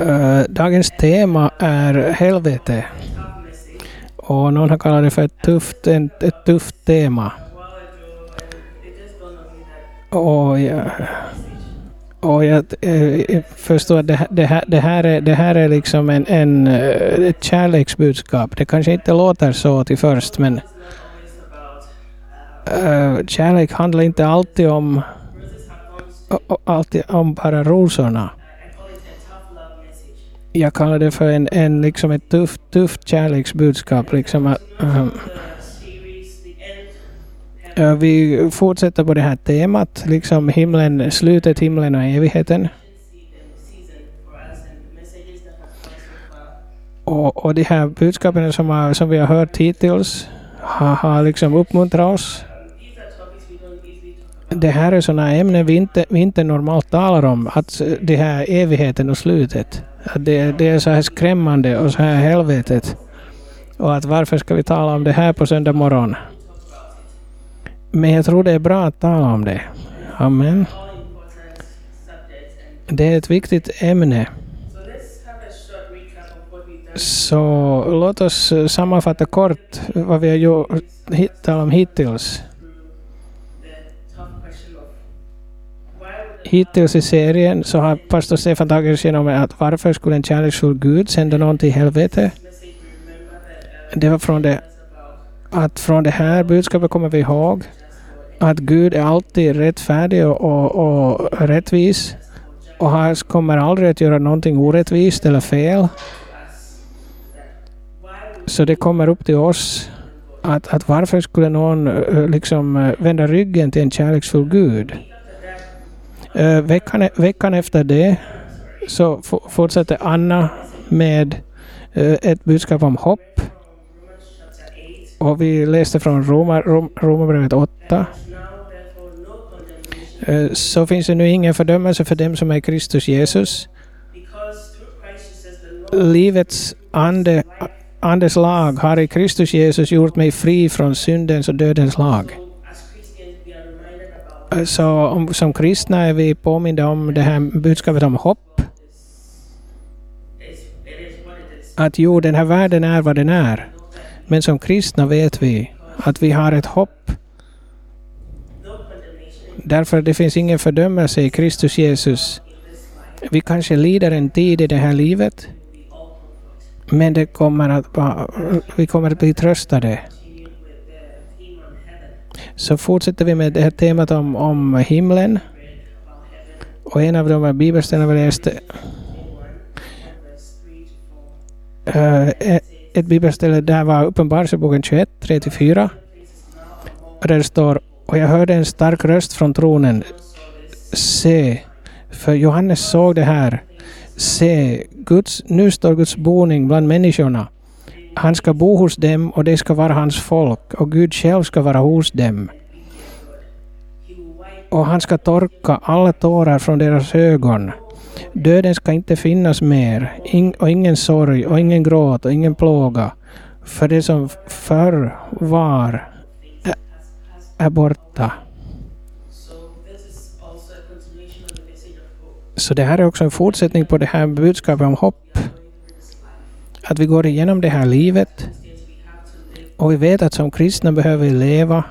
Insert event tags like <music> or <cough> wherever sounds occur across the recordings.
Uh, dagens tema är helvete. Och någon har kallat det för ett tufft, ett, tufft tema. Och jag, och jag eh, förstår att det, det, här, det, här är, det här är liksom en, en, eh, ett kärleksbudskap. Det kanske inte låter så till först men uh, kärlek handlar inte alltid om, alltid om bara rosorna jag kallar det för en, en liksom ett tufft, tufft kärleksbudskap. Liksom äh, vi fortsätter på det här temat, liksom himlen, slutet, himlen och evigheten. Och, och de här budskapen som, har, som vi har hört hittills har, har liksom uppmuntrat oss. Det här är sådana ämnen vi inte, vi inte normalt talar om, att det här evigheten och slutet. Det, det är så här skrämmande och så här helvetet. Och att varför ska vi tala om det här på söndag morgon? Men jag tror det är bra att tala om det. Amen. Det är ett viktigt ämne. Så låt oss sammanfatta kort vad vi har gjort, talat om hittills. Hittills i serien så har pastor Stefan tagit igenom att varför skulle en kärleksfull Gud sända någon till helvete? Det var från det att från det här budskapet kommer vi ihåg att Gud är alltid rättfärdig och, och, och rättvis och han kommer aldrig att göra någonting orättvist eller fel. Så det kommer upp till oss att, att varför skulle någon eh, liksom eh, vända ryggen till en kärleksfull Gud? Uh, veckan, e-, veckan efter det så fortsätter Anna med uh, ett budskap om hopp. Och vi läste från Roma, Rom, Romarbrevet 8. Uh, eh, så finns det nu ingen fördömelse för dem som är Kristus Jesus. Livets ande, andes lag har i Kristus Jesus gjort mig fri från syndens och dödens lag. Så om, som kristna är vi påminda om det här budskapet om hopp. Att jo, den här världen är vad den är. Men som kristna vet vi att vi har ett hopp. Därför det finns ingen fördömelse i Kristus Jesus. Vi kanske lider en tid i det här livet. Men det kommer att, vi kommer att bli tröstade så fortsätter vi med det här temat om, om himlen. Och en av de här bibelställena vi läste uh, ett bibelställe där var Uppenbarelseboken 21, 3-4. Där det står och jag hörde en stark röst från tronen. Se, för Johannes såg det här. Se, Guds, nu står Guds boning bland människorna han ska bo hos dem och det ska vara hans folk och Gud själv ska vara hos dem. Och han ska torka alla tårar från deras ögon. Döden ska inte finnas mer, In och ingen sorg och ingen gråt och ingen plåga. För det som förr var är borta. Så det här är också en fortsättning på det här budskapet om hopp att vi går igenom det här livet och vi vet att som kristna behöver vi leva.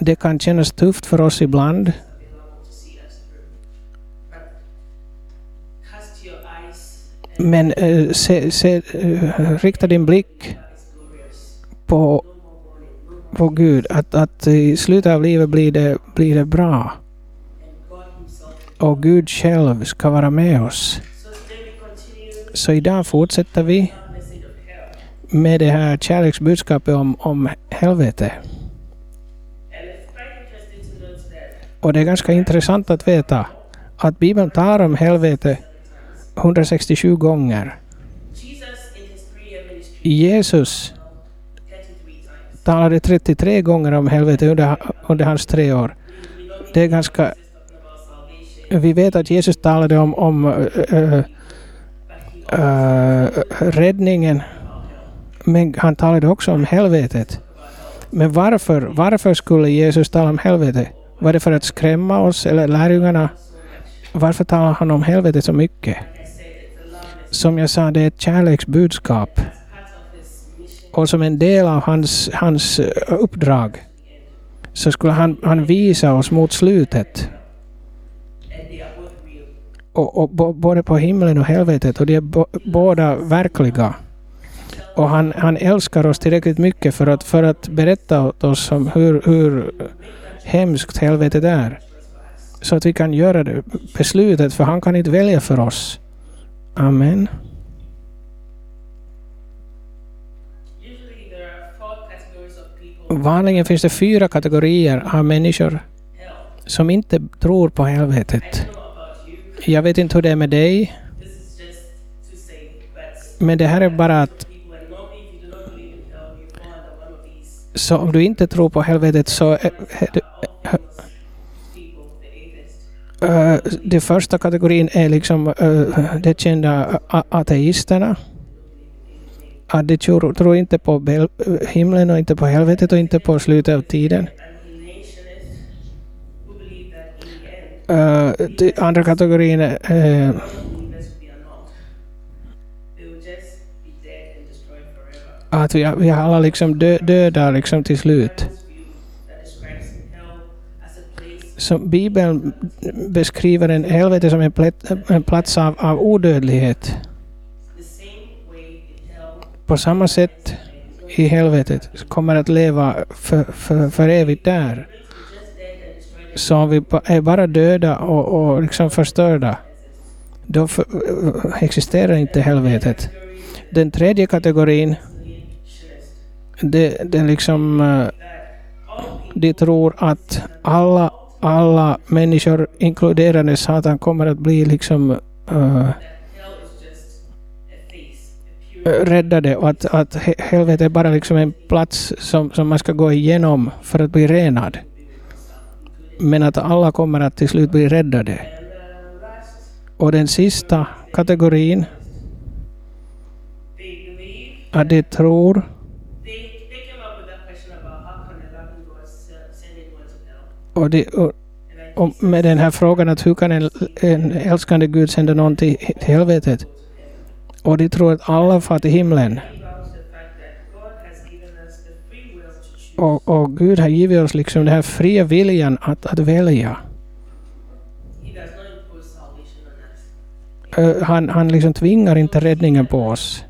Det kan kännas tufft för oss ibland. Men uh, se, se, uh, rikta din blick på, på Gud. Att, att i slutet av livet blir det, blir det bra. Och Gud själv ska vara med oss. Så idag fortsätter vi med det här kärleksbudskapet om, om helvete. Och det är ganska intressant att veta att Bibeln tar om helvete 167 gånger. Jesus talade 33 gånger om helvete under, under hans tre år. Det är ganska... Vi vet att Jesus talade om, om äh, uh, räddningen. Men han talade också om helvetet. Men varför, varför skulle Jesus tala om helvetet? Var det för att skrämma oss eller lärjungarna? Varför talar han om helvetet så mycket? Som jag sa, det är ett kärleksbudskap. Och som en del av hans, hans eh, uppdrag så skulle han, han visa oss mot slutet. Och, och både på himlen och helvetet, och de är bo, båda verkliga. Och han, han älskar oss tillräckligt mycket för att, för att berätta åt oss om hur, hur hemskt helvetet är. Så att vi kan göra det beslutet, för han kan inte välja för oss. Amen. Vanligen finns det fyra kategorier av människor som inte tror på helvetet. Jag vet inte hur det är med dig, men det här är bara att så om du inte tror på helvetet så eh, eh, är, är eh, det, den första kategorin är liksom de kända ateisterna. Att de tror, tror inte på himlen och inte på helvetet och inte på slutet av tiden. Eh, be andra kategorin eh, är uh, att vi, vi alla liksom dö, döda liksom till slut. Som Bibeln beskriver en helvete som en, plätt, en plats av, av odödlighet. På samma sätt i helvetet kommer att leva för, för, för evigt där som Så om vi är bara döda och, och liksom förstörda, då för, existerar inte helvetet. Den tredje kategorin, det, det liksom, eh, de tror att alla, alla människor, inkluderande Satan, kommer att bli liksom uh, räddade och att, att helvetet är bara liksom en plats som, som man ska gå igenom för att bli renad. Men att alla kommer att till slut bli räddade. Och den sista kategorin, att de tror, och, det, och, och med den här frågan att hur kan en, en älskande Gud sända någon till, till helvetet? Och de tror att alla far till himlen. Och, och Gud har givit oss liksom den här fria viljan att, att välja. Eh, han, han liksom tvingar inte räddningen på oss.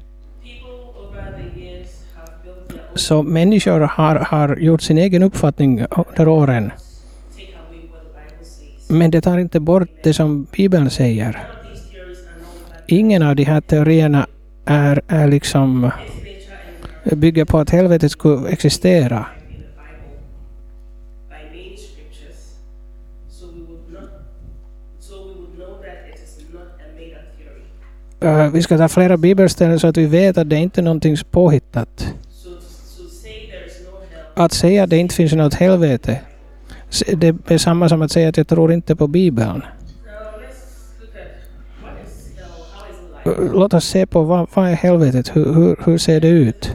Så människor har, har gjort sin egen uppfattning under åren. Men det tar inte bort det som Bibeln säger. Ingen av de här teorierna är, är liksom bygger på att helvetet skulle existera. Eh, vi ska ta flera bibelställen så att vi vet att det inte är någonting påhittat. So no Att säga att det inte finns något helvete, det är samma som att säga att jag tror inte på Bibeln. Låt oss se på vad, vad är helvetet, hur, hur, hur ser det ut?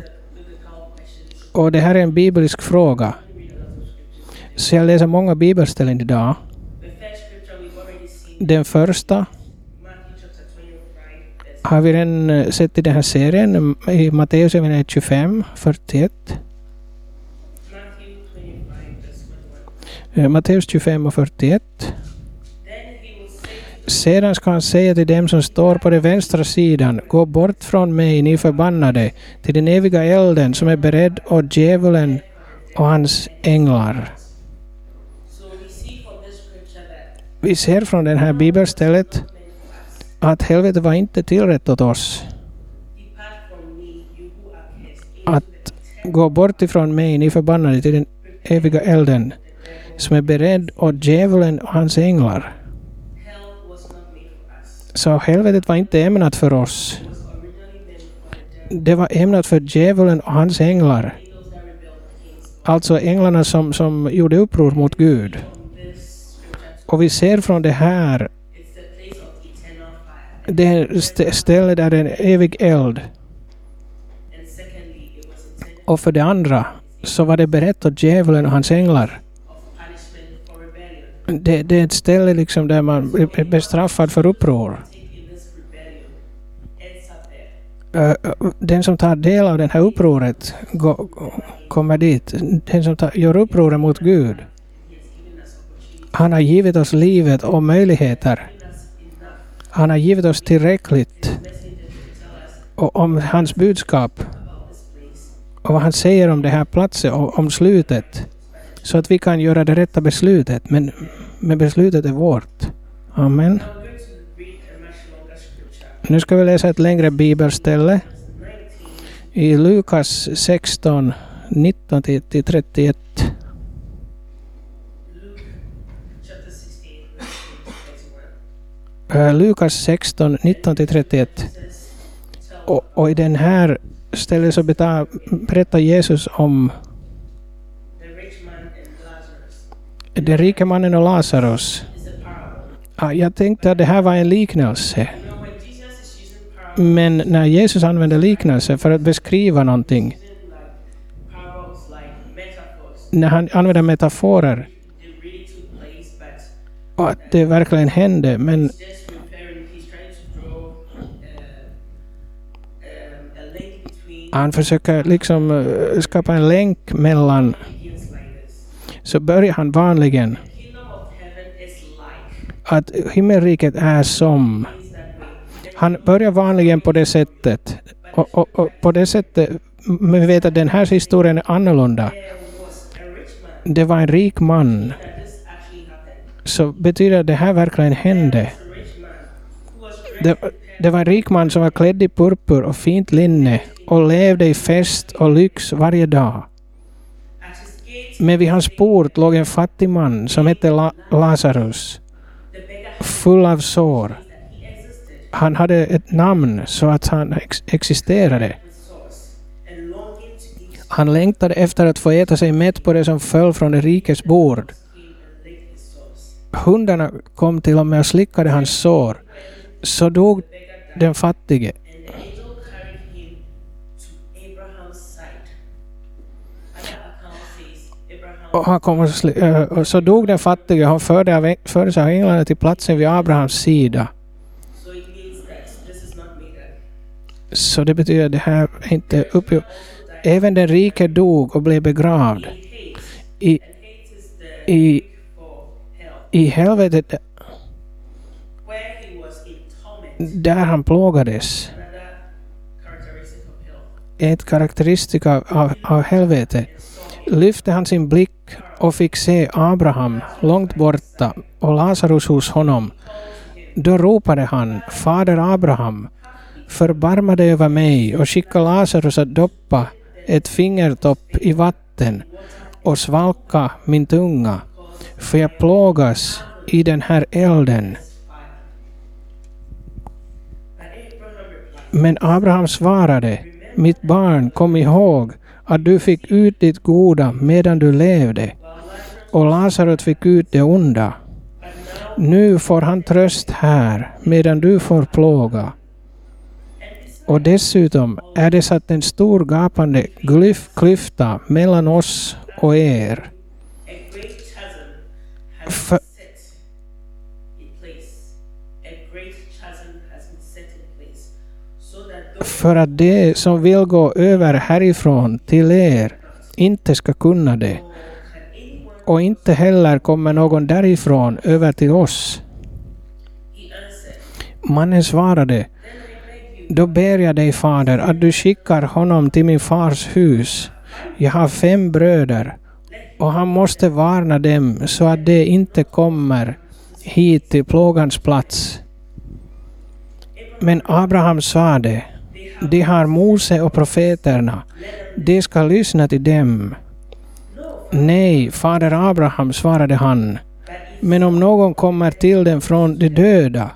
Och det här är en biblisk fråga. Så jag läser många bibelställen idag. Den första har vi redan eh, sett i den här serien, mm, i Matteus 25, 41. Eh, Matteus 25 och 41. Sedan ska han säga till dem som står på den vänstra sidan, gå bort från mig, ni förbannade, till den eviga elden som är beredd åt djävulen och hans änglar. Vi ser från det här bibelstället att helvetet var inte tillrätt åt oss. Att gå bort ifrån mig, ni förbannade, till den eviga elden som är beredd åt djävulen och hans änglar. Så helvetet var inte ämnat för oss. Det var ämnat för djävulen och hans änglar. Alltså änglarna som, som gjorde uppror mot Gud. Och vi ser från det här, det är st- ställe där det är en evig eld. Och för det andra så var det berett åt djävulen och hans änglar. Det, det är ett ställe liksom där man är bestraffad för uppror. Den som tar del av det här upproret kommer dit. Den som tar, gör upproret mot Gud. Han har givit oss livet och möjligheter. Han har givit oss tillräckligt. Och om hans budskap och vad han säger om det här platsen och om slutet. Så att vi kan göra det rätta beslutet. Men, men beslutet är vårt. Amen. Nu ska vi läsa ett längre bibelställe i Lukas 16, 19-31. Äh, Lukas 16, 19 till 31. Och, och i den här stället så berättar Jesus om den rike mannen och Lazarus. Ja, Jag tänkte att det här var en liknelse. Men när Jesus använder liknelse för att beskriva någonting, när han använder metaforer och att det verkligen hände, men han försöker liksom eh, skapa en länk mellan, så börjar han vanligen att himmelriket är som. Han börjar vanligen på det sättet. Och, och, och på det sättet, men vi vet att den här historien är annorlunda. Det var en rik man. Så betyder det här verkligen hände. Det, det var en rik man som var klädd i purpur och fint linne och levde i fest och lyx varje dag. Men vid hans port låg en fattig man som hette La- Lazarus, full av sår. Han hade ett namn så att han ex- existerade. Han längtade efter att få äta sig mätt på det som föll från det rikes bord. Hundarna kom till och med och slickade hans sår. Så dog den fattige. Och, han kom och, eh, och så dog den fattige. Han förde fördes av änglarna till platsen vid Abrahams sida. Så det betyder att det här är inte uppgjort. Även den rike dog och blev begravd. I, i, I helvetet där han plågades. Ett karaktäristik av, av, av helvetet. Lyfte han sin blick och fick se Abraham långt borta och Lazarus hos honom. Då ropade han, Fader Abraham, förbarma dig över mig och skicka Lazarus att doppa ett fingertopp i vatten och svalka min tunga, för jag plågas i den här elden. Men Abraham svarade, mitt barn, kom ihåg att du fick ut ditt goda medan du levde och Lazarus fick ut det onda. Nu får han tröst här medan du får plåga. Och dessutom är det satt en stor gapande klyfta mellan oss och er. För, för att de som vill gå över härifrån till er inte ska kunna det. Och inte heller kommer någon därifrån över till oss. Mannen svarade, då ber jag dig fader att du skickar honom till min fars hus. Jag har fem bröder och han måste varna dem så att de inte kommer hit till plågans plats. Men Abraham sade, de har Mose och profeterna, de ska lyssna till dem. Nej, fader Abraham, svarade han, men om någon kommer till dem från de döda,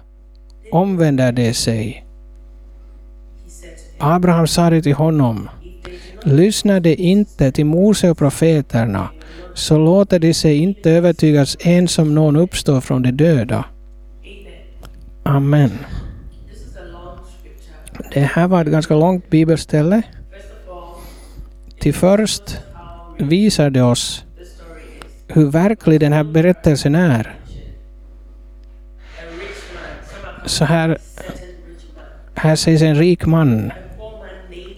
omvänder de sig. Abraham sade till honom, lyssnar de inte till Mose och profeterna, så låter de sig inte övertygas ens om någon uppstår från de döda. Amen. Det här var ett ganska långt bibelställe. Till först visar det oss hur verklig den här berättelsen är. Så här, här sägs en rik man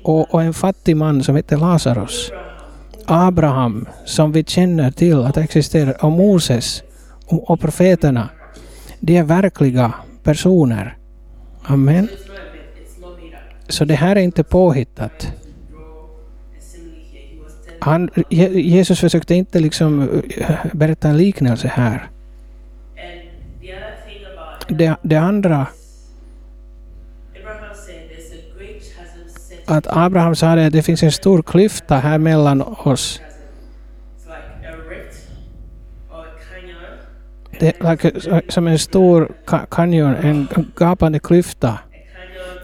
och, och en fattig man som heter Lazarus. Abraham, Abraham, som vi känner till att existerar, och Moses och, och profeterna. De är verkliga personer. Amen. Så det här är inte påhittat. Han, Jesus försökte inte liksom eh, berätta en liknelse här. Det, det andra, att Abraham sa det, att det finns en stor klyfta här mellan oss. Det är like, som en stor kanjon, en gapande klyfta,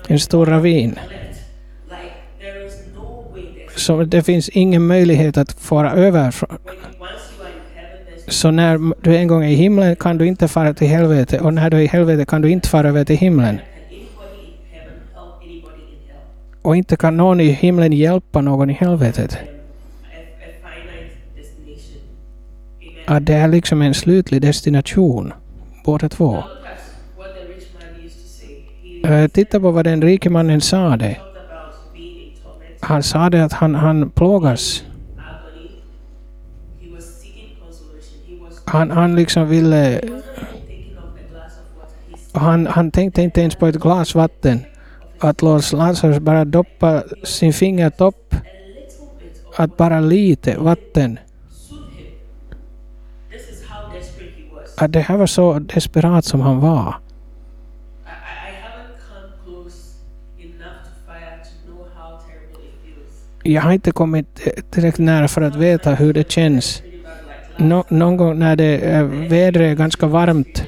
en stor ravin. Så det finns ingen möjlighet att fara över. Så när du en gång är i himlen kan du inte fara till helvete och när du är i helvete kan du inte fara över till himlen. Och inte kan någon i himlen hjälpa någon i helvetet. Att det är liksom en slutlig destination, båda två. Eh, titta på vad den rike mannen sade. Han sa det att han, han plågas. Han, han liksom ville... Han, han tänkte inte ens på ett glas vatten. Att låt Lazarus bara doppa sin fingertopp, att bara lite vatten. Att det här var så desperat som han var. Jag har inte kommit tillräckligt nära för att veta hur det känns. Nå, någon gång när det är vädret är ganska varmt,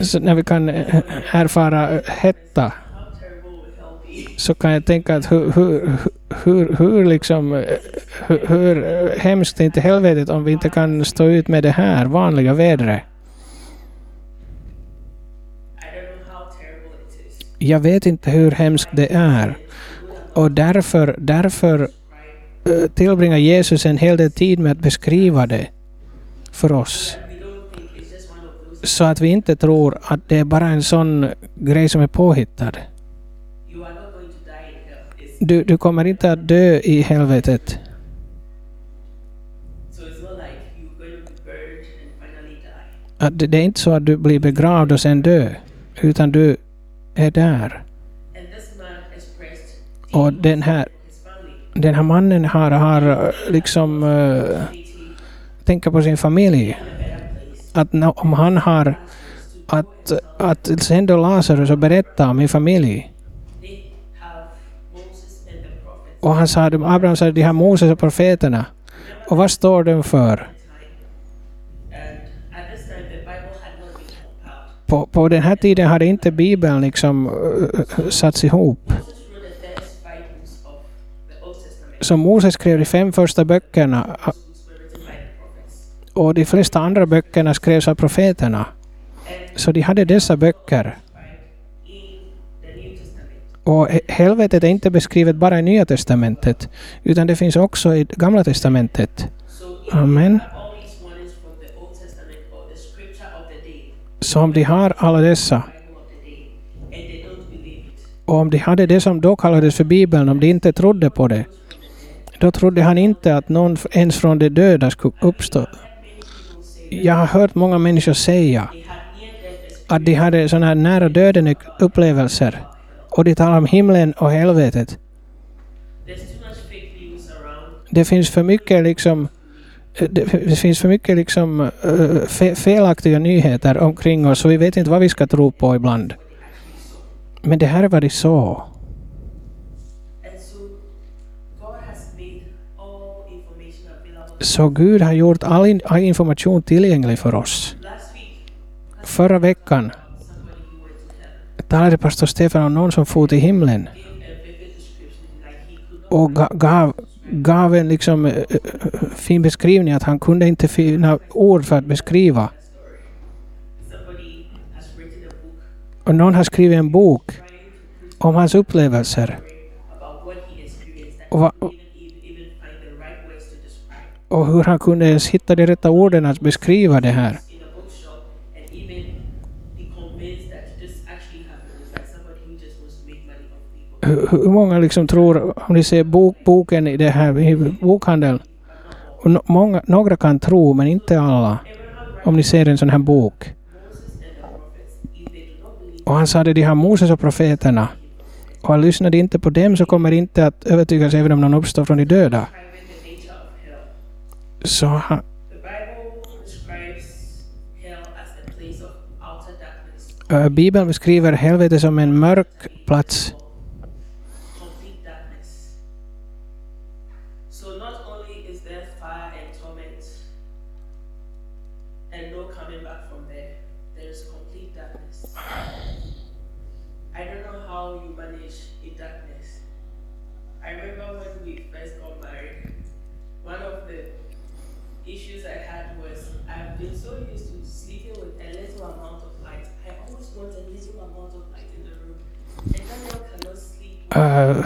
så när vi kan eh, erfara eh, hetta, så kan jag tänka att hur, hur, hur, hur, liksom, eh, hur, hur hemskt är inte helvetet om vi inte kan stå ut med det här vanliga vädret. Jag vet inte hur hemskt det är. Och därför, därför eh, tillbringar Jesus en hel del tid med att beskriva det för oss. Så att vi inte tror att det är bara en sån grej som är påhittad. Du, du kommer inte att dö i helvetet. Att det, det är inte så att du blir begravd och sen dö. Utan du är där. Och den här, den här mannen har, har eh, liksom uh, tänka på sin familj. Att om han har att, att sen då Lazarus och berätta om min familj. Och han sa, Abraham sa, de har Moses och profeterna. Och vad står de för? På, på den här tiden hade inte Bibeln liksom uh, satts ihop. Som Moses skrev de fem första böckerna och de flesta andra böckerna skrevs av profeterna. Så de hade dessa böcker. Och helvetet är inte beskrivet bara i Nya Testamentet, utan det finns också i Gamla Testamentet. Amen. Så om de har alla dessa, och om de hade det som då kallades för Bibeln, om de inte trodde på det, då trodde han inte att någon ens från de döda skulle uppstå. Jag har hört många människor säga att de hade sådana här nära döden upplevelser. Och de talar om himlen och helvetet. Det finns för mycket liksom eh, det finns för mycket liksom eh, felaktiga nyheter omkring oss så vi vet inte vad vi ska tro på ibland. Men det här är vad de sa. Så Gud har gjort all, in, all information tillgänglig för oss. Förra veckan talade pastor Stefan om någon som for till himlen och gav, gav en liksom eh, eh, fin beskrivning att han kunde inte finna ord för att beskriva. Och någon har skrivit en bok om hans upplevelser och, va, och hur han kunde ens hitta de rätta orden att beskriva det här. Hur, hur många liksom tror, om ni ser bok, boken i det här i bokhandeln, och no, många, några kan tro men inte alla. Om ni ser en sån här bok. Och han sa det, de har Moses och profeterna. Och han lyssnade inte på dem så kommer inte att övertygas även om någon uppstår från de döda darkness, äh, Bibeln beskriver helvetet som en mörk plats. Eh,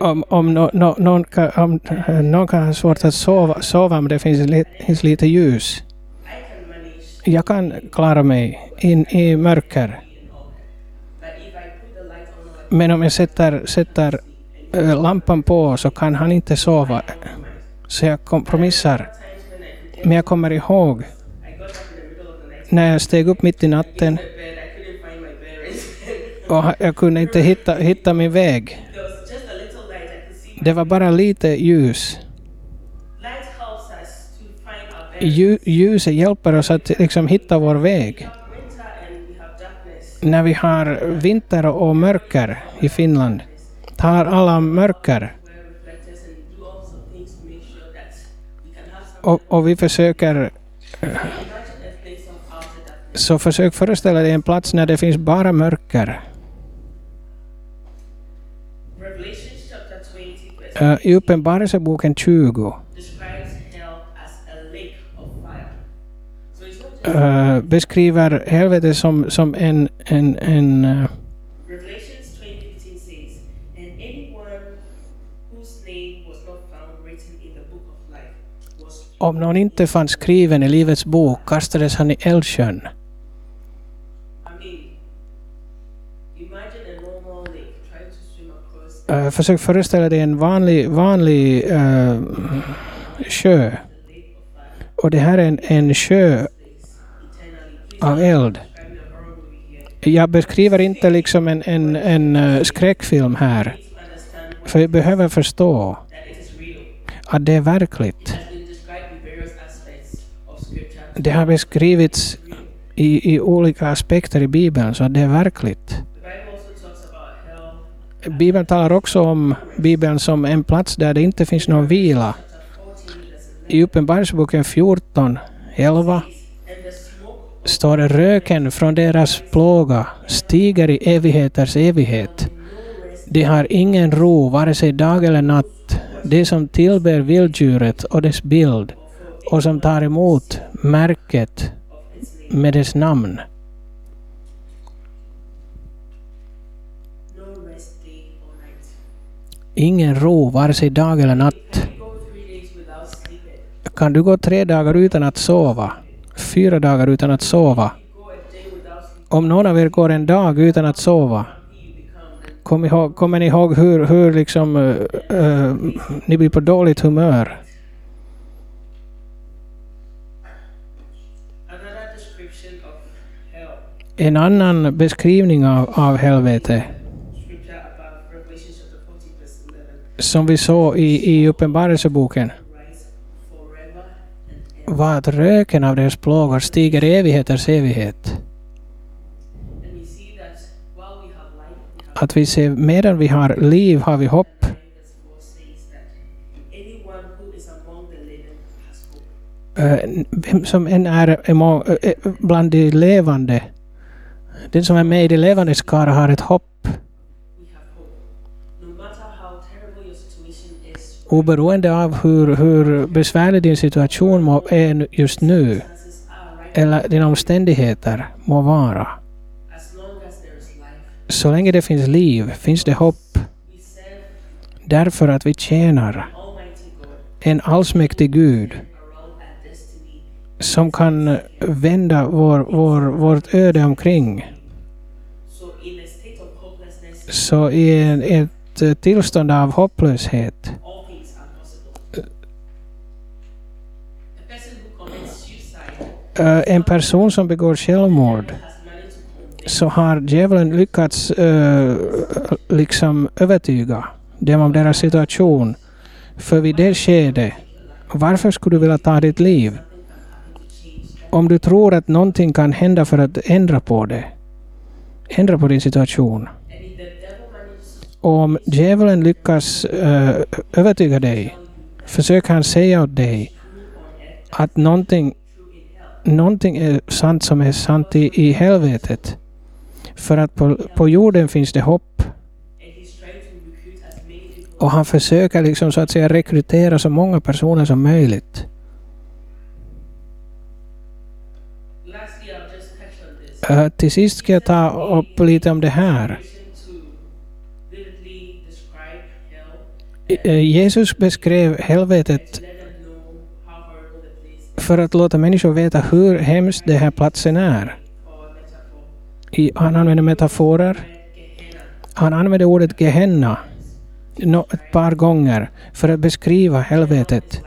om om no, no, någon, kan, om eh, någon kan ha svårt att sova, sova om det finns, li, finns lite ljus. Jag kan klara mig in i mörker. Men om jag sätter, sätter eh, lampan på så kan han inte sova. Så jag kompromissar. Men jag kommer ihåg när jag steg upp mitt i natten och jag kunde inte hitta, hitta min väg. Det var bara lite ljus. Ljuset hjälper oss att liksom hitta vår väg. När vi har vinter och mörker i Finland tar alla mörker. Och, och vi försöker eh, så försök föreställa dig en plats när det finns bara mörker. It's not just äh, beskriver helvetet som, som en, en, en Revelations 20:15 says, And anyone whose name was not found written in the book of life was om någon inte fanns skriven i Livets bok kastades han i eldsjön. Uh, försök föreställa dig en vanlig, vanlig uh, sjö. Och det här är en, en sjö av eld. Jag beskriver inte liksom en, en, en eh, skräckfilm här. För vi behöver förstå att det är verkligt. Det har beskrivits i, i olika aspekter i Bibeln, så det är verkligt. Bibeln talar också om Bibeln som en plats där det inte finns någon vila. I Uppenbarelseboken 14, 11 står det röken från deras plåga stiger i evigheters evighet. De har ingen ro, vare sig dag eller natt. De som tillber vilddjuret och dess bild och som tar emot märket med dess namn. Ingen ro, vare sig dag eller natt. Kan du gå tre dagar utan att sova? Fyra dagar utan att sova? Om någon av er går en dag utan att sova, kom ihåg, kommer ni ihåg hur, hur liksom, uh, uh, ni blir på dåligt humör? En annan beskrivning av, av helvetet som vi såg i, i Uppenbarelseboken, var att röken av deras plågor stiger i evigheters evighet. Att vi ser, medan vi har liv har vi hopp. Eh, vem som än är eh, eh, bland de levande, den som är med i de levande skara har ett hopp. Oberoende av hur, hur besvärlig din situation må, är just nu, eller dina omständigheter må vara. Så länge det finns liv finns det hopp. Därför att vi tjänar en allsmäktig Gud som kan vända vår, vår, vårt öde omkring. Så i en, ett tillstånd av hopplöshet Eh, en person som begår självmord så har djävulen lyckats eh, liksom övertyga dem om deras situation. För vid det skedet, varför skulle du vilja ta ditt liv? Om du tror att någonting kan hända för att ändra på det. Ändra på din situation. om djävulen lyckas eh, övertyga dig, försöker han säga åt dig att någonting, någonting är sant som är sant i, i helvetet. För att på, på jorden finns det hopp. Och han försöker liksom så att säga rekrytera så många personer som möjligt. Uh, till sist ska jag ta upp lite om det här. Äh, Jesus beskrev helvetet för att låta människor veta hur hemskt den här platsen är. I, han använder metaforer. Han använder ordet Gehenna no, ett par gånger för att beskriva helvetet.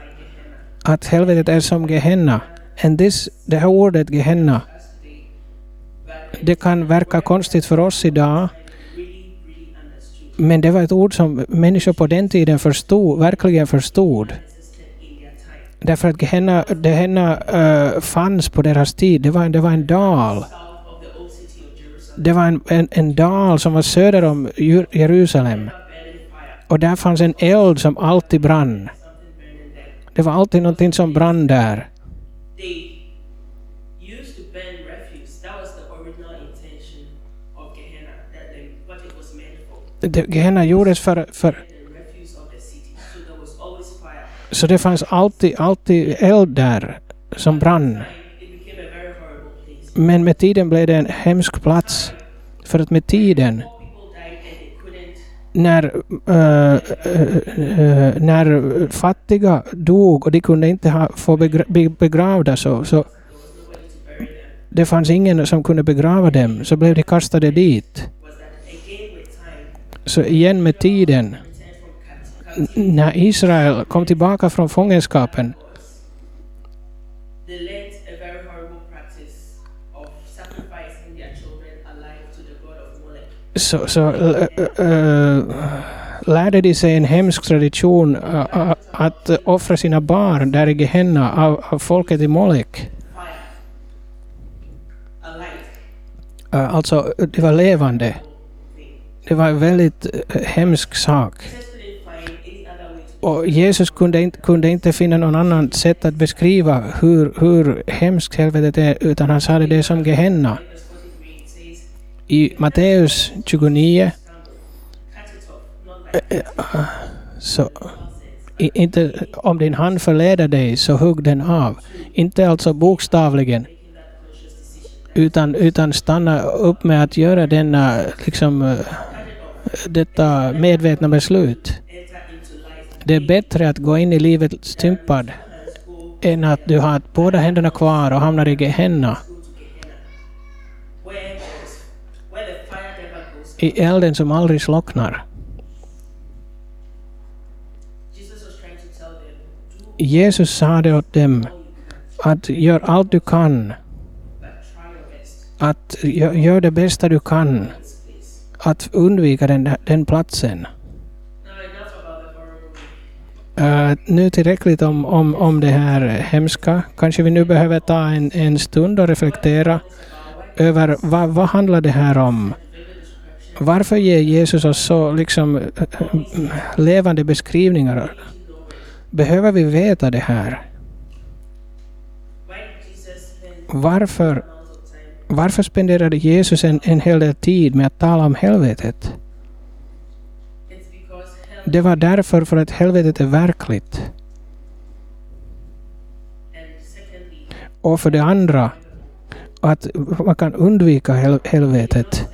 Att helvetet är som Gehenna. And this, det här ordet Gehenna, det kan verka konstigt för oss idag, men det var ett ord som människor på den tiden förstod, verkligen förstod. Därför att Gehenna, Gehenna uh, fanns på deras tid. Det var, det var en dal. Det var en, en, en dal som var söder om Jerusalem. Och där fanns en eld som alltid brann. Det var alltid någonting som brann där. Gehenna gjordes för, för så det fanns alltid, alltid eld där som brann. Men med tiden blev det en hemsk plats. För att med tiden, när, äh, äh, när fattiga dog och de kunde inte ha, få begra, be- begravda så, så det fanns ingen som kunde begrava dem, så blev de kastade dit. Så igen med tiden, när Israel kom tillbaka från fångenskapen, så, så äh, lärde de sig en hemsk tradition äh, att offra sina barn där i Gehenna av, av folket i Molek. Äh, alltså, det var levande. Det var en väldigt hemsk sak. Och Jesus kunde inte, kunde inte finna någon annan sätt att beskriva hur, hur hemskt helvetet är, utan han sa det, som Gehenna. I Matteus 29, så inte om din hand förleder dig, så hugg den av. Inte alltså bokstavligen, utan, utan stanna upp med att göra denna, liksom, eh, detta medvetna beslut. Det är bättre att gå in i livet stympad än att du har båda händerna kvar och hamnar i Gehenna, i elden som aldrig slocknar. Jesus sa det åt dem, att gör allt du kan, att gör det bästa du kan, att undvika den, den platsen. Uh, nu tillräckligt om, om, om det här hemska. Kanske vi nu behöver ta en, en stund och reflektera över vad, vad handlar det här om? Varför ger Jesus oss så liksom eh, eh, levande beskrivningar? Behöver vi veta det här? Varför, varför spenderade Jesus en, en hel del tid med att tala om helvetet? Det var därför för att helvetet är verkligt. Och för det andra, att man kan undvika hel, helvetet.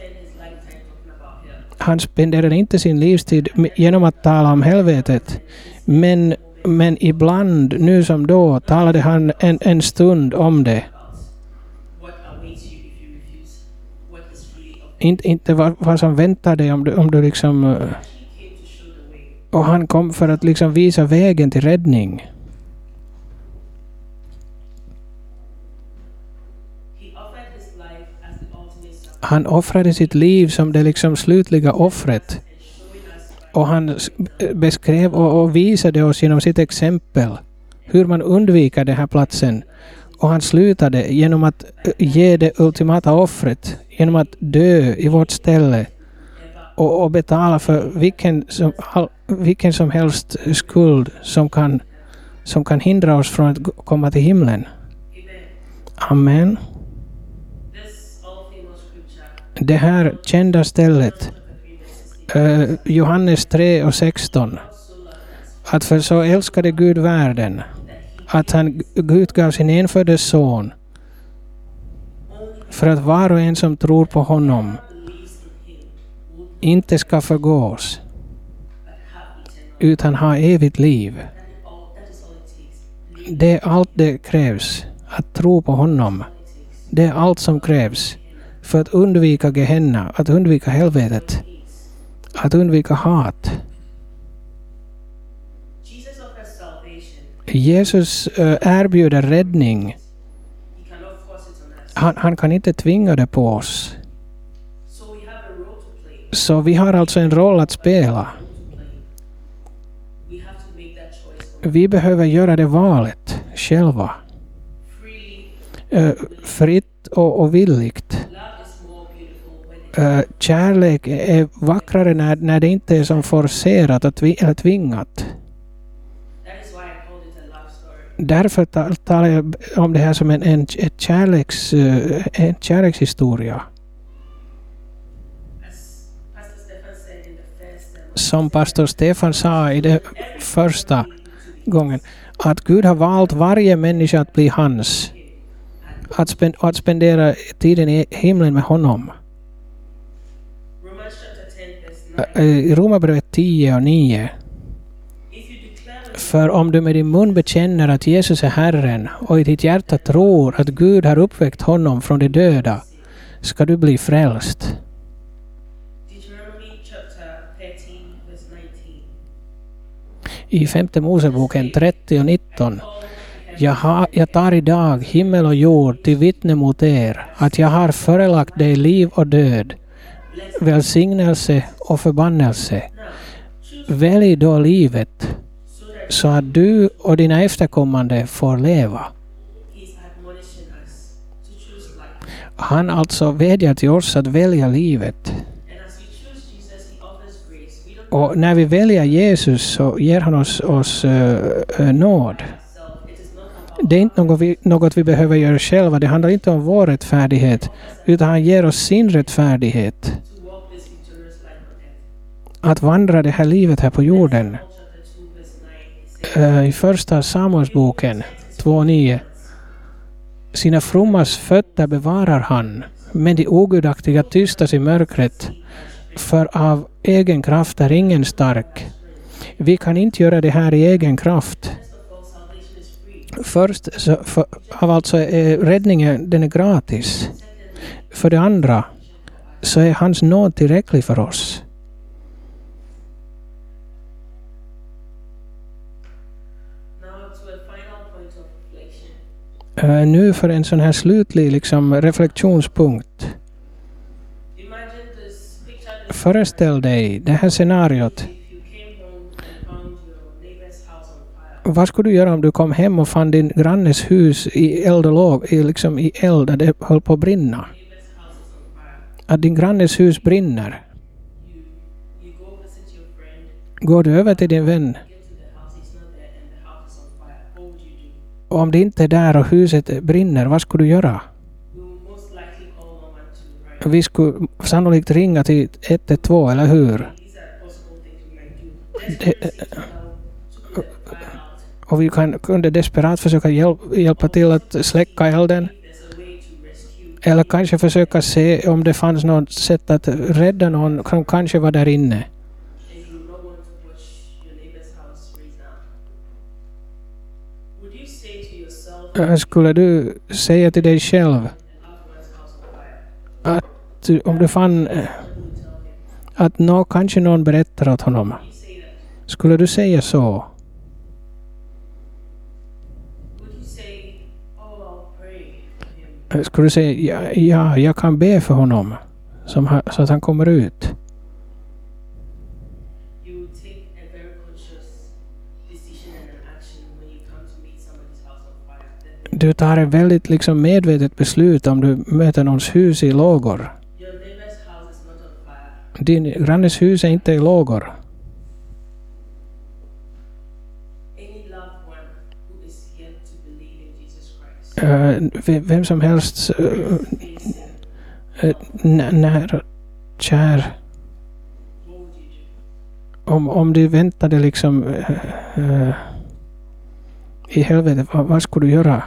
Han spenderade inte sin livstid genom att tala om helvetet. Men, men ibland, nu som då, talade han en, en stund om det. Inte, inte vad, vad som väntar dig om du, om du liksom... Eh, och han kom för att liksom visa vägen till räddning. Han offrade sitt liv som det liksom slutliga offret. Och han beskrev och, och visade oss genom sitt exempel hur man undviker den här platsen. Och han slutade genom att eh, ge det ultimata offret, genom att dö i vårt ställe och, och betala för vilken som, all, vilken som helst skuld som kan, som kan hindra oss från att komma till himlen. Amen. Det här kända stället, eh, Johannes 3 och 16, att för så älskade Gud världen att han Gud gav sin enfödde son för att var och en som tror på honom inte ska förgås utan ha evigt liv. Det är allt det krävs, att tro på honom. Det är allt som krävs för att undvika Gehenna, att undvika helvetet, att undvika hat. Jesus eh, erbjuder räddning. Han, han kan inte tvinga det på oss. Så vi har alltså en roll att spela. Vi behöver göra det valet själva. Eh, fritt och, och villigt. Eh, kärlek är vackrare när, när det inte är som forcerat och eller tvingat. Därför talar jag om det här som en, en, en, kärleks, eh, en kärlekshistoria. Som pastor Stefan sa i det första gången, att Gud har valt varje människa att bli hans. Att, spen, att spendera tiden i himlen med honom. Romans chapter 10 verse 9. I Romarbrevet 10 och 9. If you declare with För om du med din mun bekänner att Jesus är Herren och i ditt hjärta tror att Gud har uppväckt honom från de döda ska du bli frälst. I femte Moseboken 30 och 19. Jag, ha, jag tar idag himmel och jord till vittne mot er att jag har förelagt dig liv och död, välsignelse och förbannelse. Välj då livet så att du och dina efterkommande får leva. Han alltså vädjar till oss att välja livet. Och när vi väljer Jesus så ger han oss, oss uh, nåd. Det är inte något vi, något vi behöver göra själva. Det handlar inte om vår rättfärdighet. Utan han ger oss sin rättfärdighet. Att vandra det här livet här på jorden. Uh, I första Samuelsboken 2.9. Sina frommas fötter bevarar han, men de ogudaktiga tystas i mörkret. För av egen kraft är ingen stark. Vi kan inte göra det här i egen kraft. Först så för, av alltså är räddningen den är gratis. För det andra så är hans nåd tillräcklig för oss. Eh, nu för en sån här slutlig liksom, reflektionspunkt. Imagine this picture this Föreställ dig det här scenariot. Vad skulle du göra om du kom hem och fann din grannes hus i eld och låg, i, liksom i eld, där det höll på att brinna? Att din grannes hus brinner. Går du över till din vän och om det inte är där och huset brinner, vad skulle du göra? Vi skulle sannolikt ringa till 112, eller hur? Det- Och vi kan, kunde desperat försöka hjälp, hjälpa till att släcka elden. Eller kanske försöka se om det fanns något sätt att rädda någon som kanske var där inne. Skulle du säga till dig själv att att om du fann eh, att nå, kanske någon berättar åt honom. Skulle du säga så? Eh, skulle du säga ja, ja jag kan be för honom som, så att han kommer ut? Du tar ett väldigt liksom medvetet beslut om du möter någons hus i lågor. Din grannes hus är inte i lågor. Eh, ve- vem som helst eh, eh, nä- nära kär. Om, om du väntade liksom eh, i helvetet, vad, vad skulle du göra?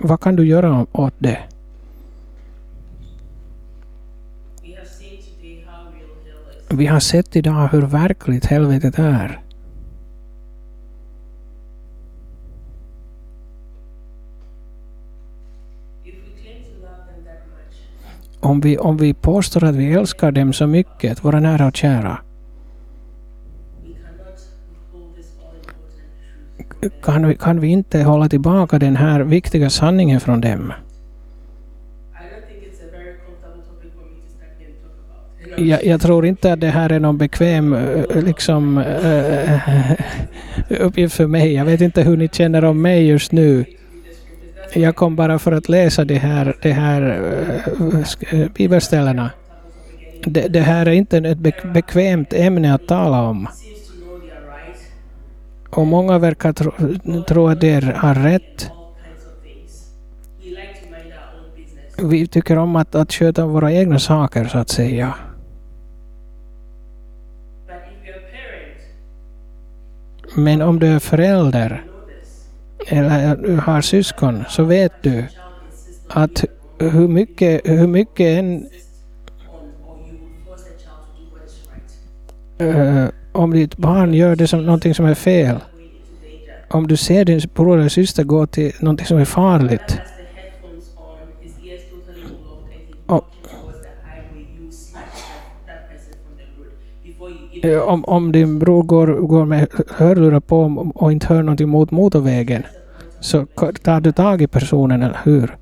Vad kan du göra åt det? Vi har sett idag hur verkligt helvetet är. Om vi, om vi påstår att vi älskar dem så mycket, våra nära och kära, kan vi, kan vi inte hålla tillbaka den här viktiga sanningen från dem. Jag, jag tror inte att det här är någon bekväm eh, liksom, äh, <laughs> uppgift för mig. Jag vet inte hur ni känner om mig just nu. Jag kom bara för att läsa de här, de här äh, bibelställena. Det, det här är inte ett bekvämt ämne att tala om. Och många verkar tro, tro att de har rätt. Vi tycker om att, att sköta våra egna saker så att säga. Men om du är förälder eller du har syskon så vet du att hur mycket, hur mycket en, Äh, om ditt barn gör det som någonting som är fel, om du ser din bror eller syster gå till någonting som är farligt, Och, Eh, om, om din bror går, går med hörlurar på och inte hör någonting mot motorvägen, så tar du tag i personen, eller hur?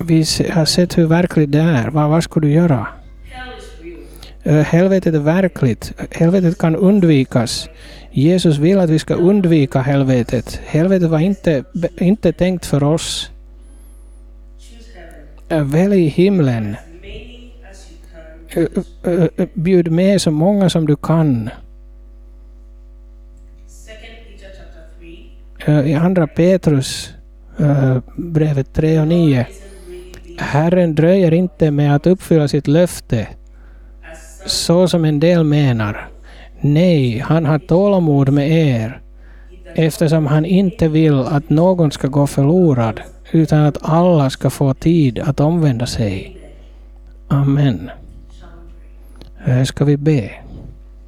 Vi har sett hur verkligt det är. Vad, vad ska du göra? Eh, helvetet är verkligt. Helvetet kan undvikas. Jesus vill att vi ska undvika helvetet. Helvetet var inte, inte tänkt för oss. Eh, Välj himlen. Bjud med så många som du kan. Second Peter chapter 3. Eh, I andra Petrus eh, brevet 3 och 9. Isn't really being Herren dröjer inte med att uppfylla sitt löfte, så som en del menar. Nej, han har tålamod med er, eftersom han inte vill att någon ska gå förlorad, utan att alla ska få tid att omvända sig. Amen. Eh, SKVB